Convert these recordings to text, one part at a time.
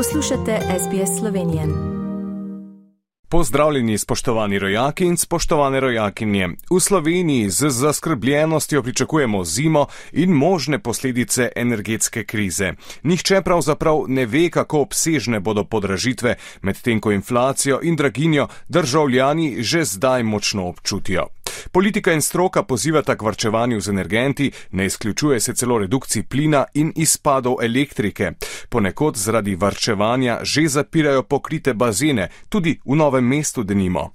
Poslušate SBS Slovenijo. Pozdravljeni, spoštovani rojaki in spoštovane rojakinje. V Sloveniji z zaskrbljenostjo pričakujemo zimo in možne posledice energetske krize. Nihče pravzaprav ne ve, kako obsežne bodo podražitve, medtem ko inflacijo in draginjo državljani že zdaj močno občutijo. Politika in stroka pozivata k varčevanju z energenti, ne izključuje se celo redukciji plina in izpadov elektrike. Ponekod zaradi varčevanja že zapirajo pokrite bazene, tudi v novem mestu denimo.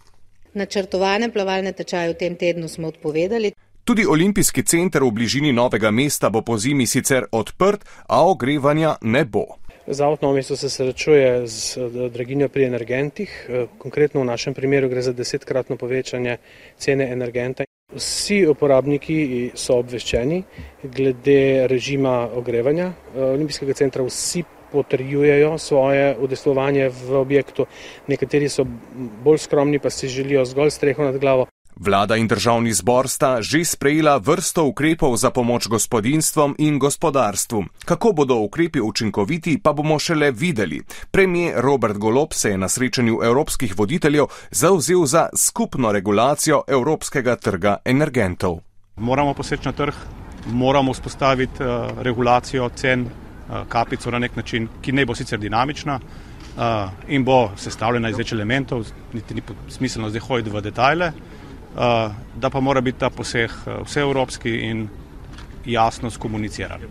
Načrtovane plavalne tečaje v tem tednu smo odpovedali. Tudi olimpijski center v bližini novega mesta bo po zimi sicer odprt, a ogrevanja ne bo. Zavod Novo mesto se srečuje z draginjo pri energentih. Eh, konkretno v našem primeru gre za desetkratno povečanje cene energenta. Vsi uporabniki so obveščeni glede režima ogrevanja eh, Olimpijskega centra. Vsi potrjujejo svoje udeslovanje v objektu. Nekateri so bolj skromni, pa si želijo zgolj streho nad glavo. Vlada in državni zbor sta že sprejela vrsto ukrepov za pomoč gospodinstvom in gospodarstvu. Kako bodo ukrepi učinkoviti, pa bomo šele videli. Premijer Robert Golop se je na srečanju evropskih voditeljev zauzel za skupno regulacijo evropskega trga energentov. Moramo poseči na trg, moramo vzpostaviti uh, regulacijo cen, uh, kapico na nek način, ki ne bo sicer dinamična. Uh, in bo sestavljena iz več elementov, niti ni smiselno zdaj hoditi v detajle. Eh, da pa mora biti ta poseg eh, vseevropski in jasno skomuniciran.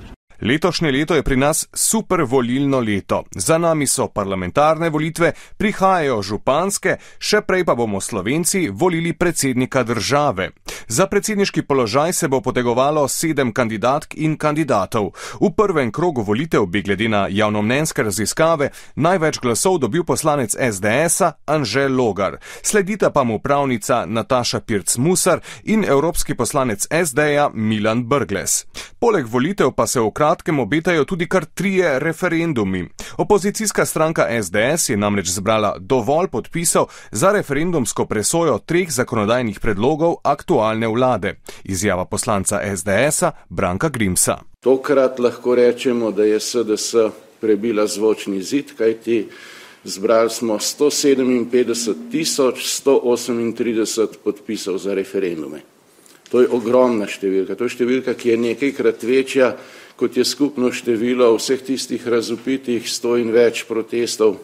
Letošnje leto je pri nas super volilno leto. Za nami so parlamentarne volitve, prihajajo županske, še prej pa bomo Slovenci volili predsednika države. Za predsedniški položaj se bo potegovalo sedem kandidatk in kandidatov. V prvem krogu volitev bi glede na javnomnenjske raziskave največ glasov dobil poslanec SDS-a Anže Logar. Sledita pa mu pravnica Nataša Pirc-Musar in evropski poslanec SD-ja Milan Brgles. Poleg volitev pa se v kratkem obetajo tudi kar trije referendumi. Opozicijska stranka SDS je namreč zbrala dovolj podpisov za referendumsko presojo treh zakonodajnih predlogov aktualne vlade. Izjava poslanca SDS-a Branka Grimsa. Tokrat lahko rečemo, da je SDS prebila zvočni zid, kajti zbrali smo 157 tisoč 138 podpisov za referendume. To je ogromna številka. To je številka, ki je nekajkrat večja, kot je skupno število vseh tistih razupitih sto in več protestov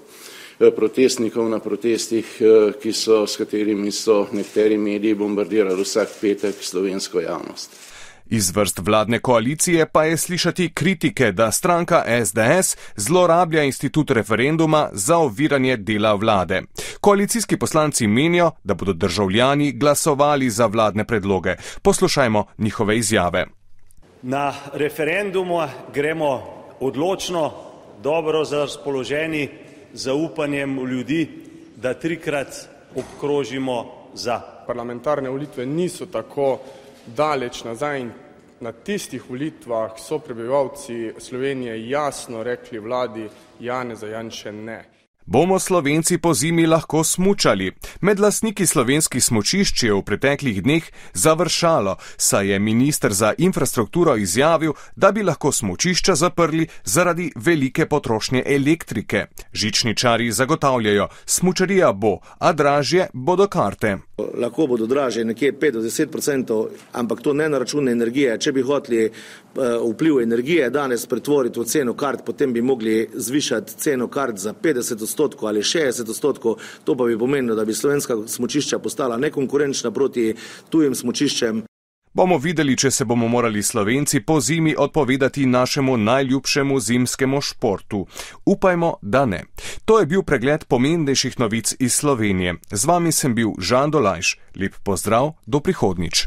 Eh, protestnikov na protestih, eh, ki so, s katerimi so nekateri mediji bombardirali vsak petek slovensko javnost. Iz vrst vladne koalicije pa je slišati kritike, da stranka SDS zlorablja institut referenduma za oviranje dela vlade. Koalicijski poslanci menijo, da bodo državljani glasovali za vladne predloge. Poslušajmo njihove izjave. Na referendumu gremo odločno, dobro razpoloženi zaupanjem v ljudi, da trikrat obkrožimo za. Parlamentarne volitve niso tako daleč nazaj in na tistih volitvah so prebivalci Slovenije jasno rekli vladi Janeza Janše ne bomo Slovenci po zimi lahko smučali. Med lasniki slovenskih smučišč je v preteklih dneh završalo, saj je minister za infrastrukturo izjavil, da bi lahko smučišča zaprli zaradi velike potrošnje elektrike. Žičničari zagotavljajo, smučarija bo, a dražje bodo karte. Lahko bodo dražje nekje 5 do 10 odstotkov, ampak to ne na račun energije. Če bi hoteli eh, vpliv energije danes pretvoriti v ceno kart, potem bi mogli zvišati ceno kart za 50 odstotkov ali 60 odstotkov. To pa bi pomenilo, da bi slovenska smočišča postala nekonkurenčna proti tujim smočiščem. Bomo videli, če se bomo morali Slovenci po zimi odpovedati našemu najljubšemu zimskemu športu. Upajmo, da ne. To je bil pregled pomembnejših novic iz Slovenije. Z vami sem bil Žan Dolajš. Lep pozdrav, do prihodnič.